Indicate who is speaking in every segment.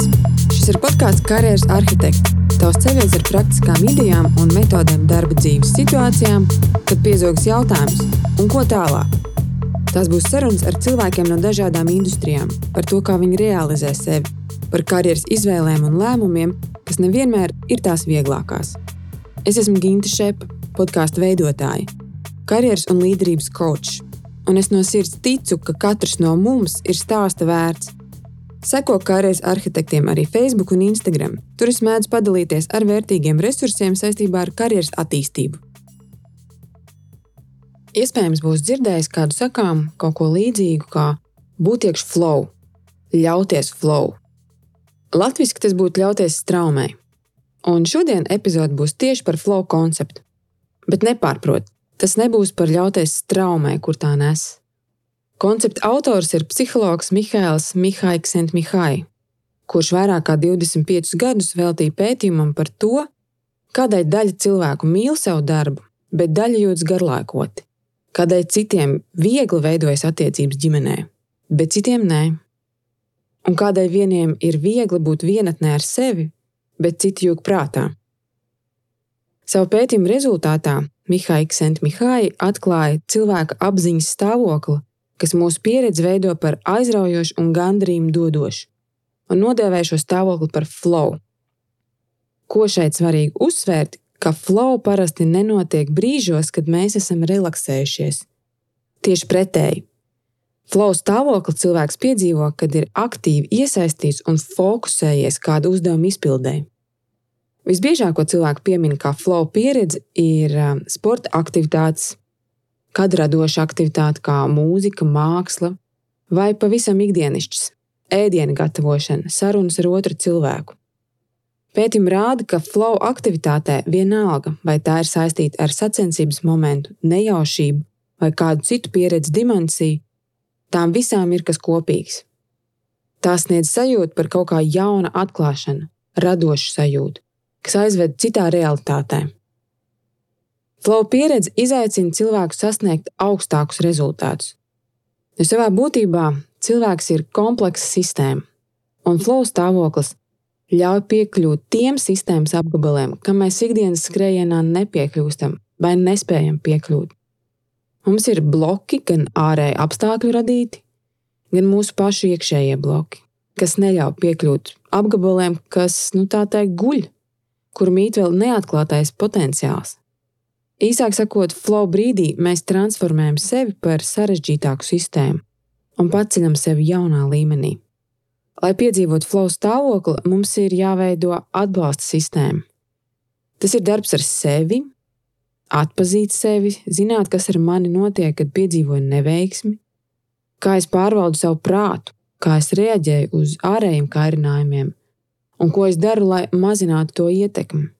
Speaker 1: Sveiciens! Šis ir podkāsts Karjeras arhitekts. Tavs ceļš ar praktiskām idejām un metodēm darba dzīves situācijām, kad piezogas jautājums, un ko tālāk. Tās būs sarunas ar cilvēkiem no dažādām industrijām par to, kā viņi realizē sevi, par karjeras izvēlēm un lēmumiem, kas nevienmēr ir tās vieglākās. Es esmu Ginta Šepa, podkāstu veidotāja, karjeras un līderības coach un es no sirds ticu, ka katrs no mums ir stāsta vērts. Seko karjeras arhitektiem arī Facebook un Instagram. Tur es mēdzu padalīties ar vērtīgiem resursiem saistībā ar karjeras attīstību. Iespējams, būs dzirdējis kādu sakām, kaut ko līdzīgu kā būt iekš flow, ļauties flow. Latvijasiski tas būtu ļauties straumei. Un šodien epizode būs tieši par flow konceptu. Bet nepārprot, Tas nebūs par ļauties straumē, kur tā nes. Koncepta autors ir psihologs Mihails Mihaiks Mihai, kurš vairāk kā 25 gadus veltīja pētījumam par to, kādēļ daļa cilvēku mīl savu darbu, bet daļa jūtas garlaikoti, kādēļ citiem viegli veidojas attiecības ģimenē, bet citiem nē, un kādēļ vieniem ir viegli būt vienatnē ar sevi, bet citi jūg prātā. Savu pētījumu rezultātā Mihai Ksentmihai atklāja cilvēka apziņas stāvokli, kas mūsu pieredzi veido par aizraujošu un gandrību dodošu, un nodēvēja šo stāvokli par flow. Ko šeit svarīgi uzsvērt, ka flow parasti nenotiek brīžos, kad mēs esam relaksējušies. Tieši pretēji. Flow stāvokli cilvēks piedzīvo, kad ir aktīvi iesaistīts un fokusējies kādu uzdevumu izpildēji. Visbiežāk, ko cilvēki piemin kā flow pieredzi, ir um, sporta aktivitātes, kad radoša aktivitāte, kā mūzika, māksla, vai pavisam ikdienišķs - ēdienu gatavošana, sarunas ar otru cilvēku. Pētījumi rāda, ka flow aktivitātē vienalga, vai tā ir saistīta ar sacensības momentu, nejaušību vai kādu citu pieredzi dimensiju, tām visām ir kas kopīgs. Tās sniedz sajūtu par kaut kā jauna atklāšanu, radošu sajūtu kas aizved citā realitātē. Flow pieredze izaicina cilvēku sasniegt augstākus rezultātus. Jo savā būtībā cilvēks ir kompleksa sistēma, un flow stāvoklis ļauj piekļūt tiem sistēmas apgabaliem, kam mēs ikdienas skrējienā nepiekļūstam vai nespējam piekļūt. Mums ir bloki, gan ārēji apstākļu radīti, gan mūsu pašu iekšējie bloki, kas neļauj piekļūt apgabaliem, kas, nu tā teikt, guļ kur mīt vēl neatklātais potenciāls. Īsāk sakot, flow brīdī mēs transformējam sevi par sarežģītāku sistēmu un paceļam sevi jaunā līmenī. Lai piedzīvotu flow stāvokli, mums ir jāveido atbalsta sistēma. Tas ir darbs ar sevi, atpazīt sevi, zināt, kas ar mani notiek, kad piedzīvoju neveiksmi, kā es pārvaldu savu prātu, kā es reaģēju uz ārējiem kairinājumiem, un ko es daru, lai mazinātu to ietekmi.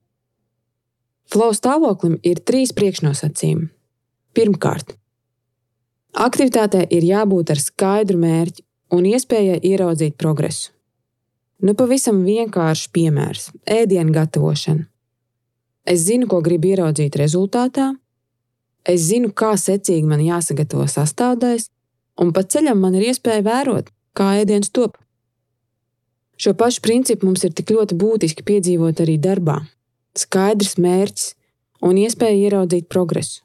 Speaker 1: Flow stāvoklim ir trīs priekšnosacījumi. Pirmkārt, aktivitātei ir jābūt ar skaidru mērķi un iespējai ieraudzīt progresu. Nu, pavisam vienkāršs piemērs - ēdienu gatavošana. Es zinu, ko gribu ieraudzīt rezultātā, es zinu, kā secīgi man jāsagatavo sastāvdaļas, un pa ceļam man ir iespēja vērot, kā ēdiens top. Šo pašu principu mums ir tik ļoti būtiski piedzīvot arī darbā. Skaidrs mērķis un iespēja ieraudzīt progresu.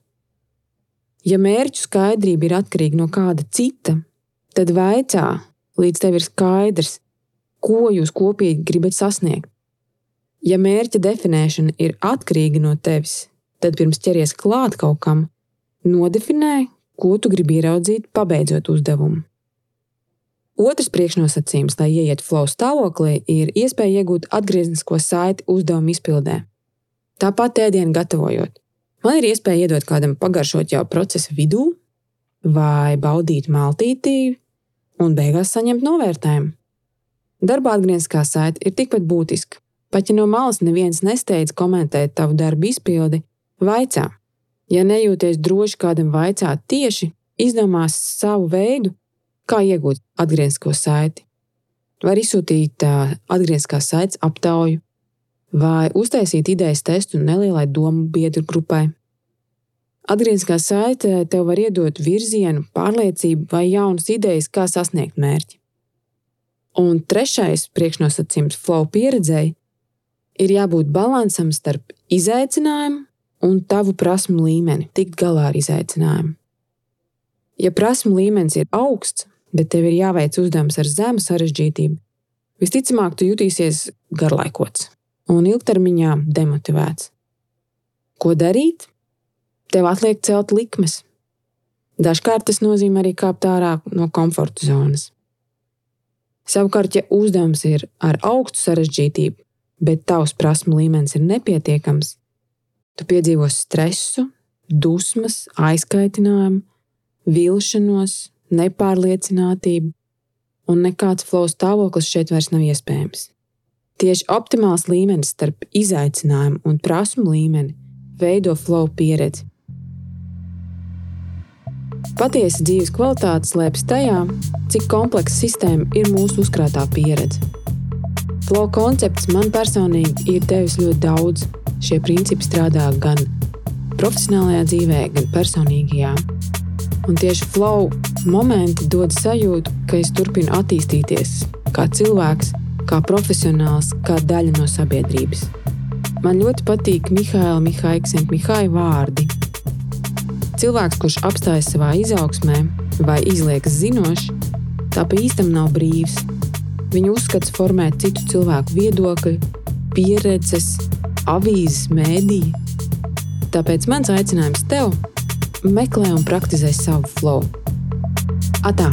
Speaker 1: Ja mērķu skaidrība ir atkarīga no kāda cita, tad vaicā, līdz tev ir skaidrs, ko jūs kopīgi gribat sasniegt. Ja mērķa definēšana ir atkarīga no tevis, tad pirms ķeries klāt kaut kam, nodefinē, ko tu gribi ieraudzīt, pabeidzot uzdevumu. Otrs priekšnosacījums, lai ieietu flow stāvoklī, ir iespēja iegūt atgrieznisko saiti uzdevumu izpildē. Tāpat ēdienu gatavojot. Man ir iespēja iedot kādam pagaršot jau procesa vidū, vai baudīt maltītī, un beigās saņemt novērtējumu. Darba atgriezniskā saite ir tikpat būtiska. Pat ja no malas neviens nesteidz komentēt tavu darbu izpildi, vaicā. Ja nejūties droši kādam vaicāt tieši, izdomās savu veidu, Kā iegūt atgrieznisko saiti? Var izsūtīt atgriezniskās saites aptauju, vai uztaisīt idejas testu nelielai domu biedru grupai. Atgriezniskā saite tev var iedot virzienu, pārliecību vai jaunas idejas, kā sasniegt mērķi. Un trešais priekšnosacījums flow pieredzēji ir jābūt līdzsvaram starp izaicinājumu un tavu prasmu līmeni, tikt galā ar izaicinājumu. Ja prasmu līmenis ir augsts, bet tev ir jāveic uzdevums ar zemu sarežģītību, visticamāk, tu jutīsies garlaikots un ilgtermiņā demotivēts. Ko darīt? Tev atliek celt likmes. Dažkārt tas nozīmē arī kāpt ārā no komforta zonas. Savukārt, ja uzdevums ir ar augstu sarežģītību, bet tavs prasmu līmenis ir nepietiekams, tu piedzīvosi stresu, dusmas, aizkaitinājumu, vilšanos, nepārliecinātību, un nekāds flow stāvoklis šeit vairs nav iespējams. Tieši optimāls līmenis starp izaicinājumu un prasmu līmeni veido flow pieredzi. Patiesa dzīves kvalitāte slēpjas tajā, cik kompleksa sistēma ir mūsu uzkrātā pieredze. Flow koncepts man personīgi ir devis ļoti daudz. Šie principi strādā gan profesionālajā dzīvē, gan personīgajā. Un tieši flow momenti dod sajūtu, ka es turpinu attīstīties kā cilvēks, kā profesionāls, kā daļa no sabiedrības. Man ļoti patīk Mihaila Mihaiksena Mihai vārdi. Cilvēks, kurš apstājas savā izaugsmē vai izliekas zinošs, tā pa īstam nav brīvs. Viņa uzskats formē citu cilvēku viedokļu, pieredzes, avīzes, mēdīju. Tāpēc mans aicinājums tev meklē un praktizē savu flow. Atā!